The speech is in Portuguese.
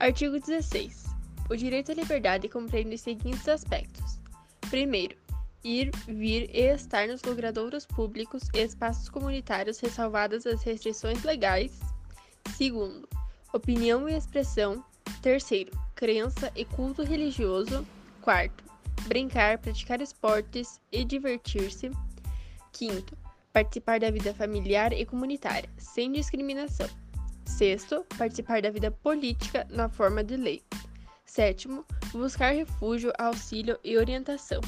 Artigo 16. O direito à liberdade compreende os seguintes aspectos: primeiro, ir, vir e estar nos logradouros públicos e espaços comunitários ressalvadas as restrições legais. Segundo, opinião e expressão. Terceiro, crença e culto religioso. Quarto, brincar, praticar esportes e divertir-se. Quinto, participar da vida familiar e comunitária, sem discriminação. Sexto, participar da vida política na forma de lei. Sétimo, buscar refúgio, auxílio e orientação.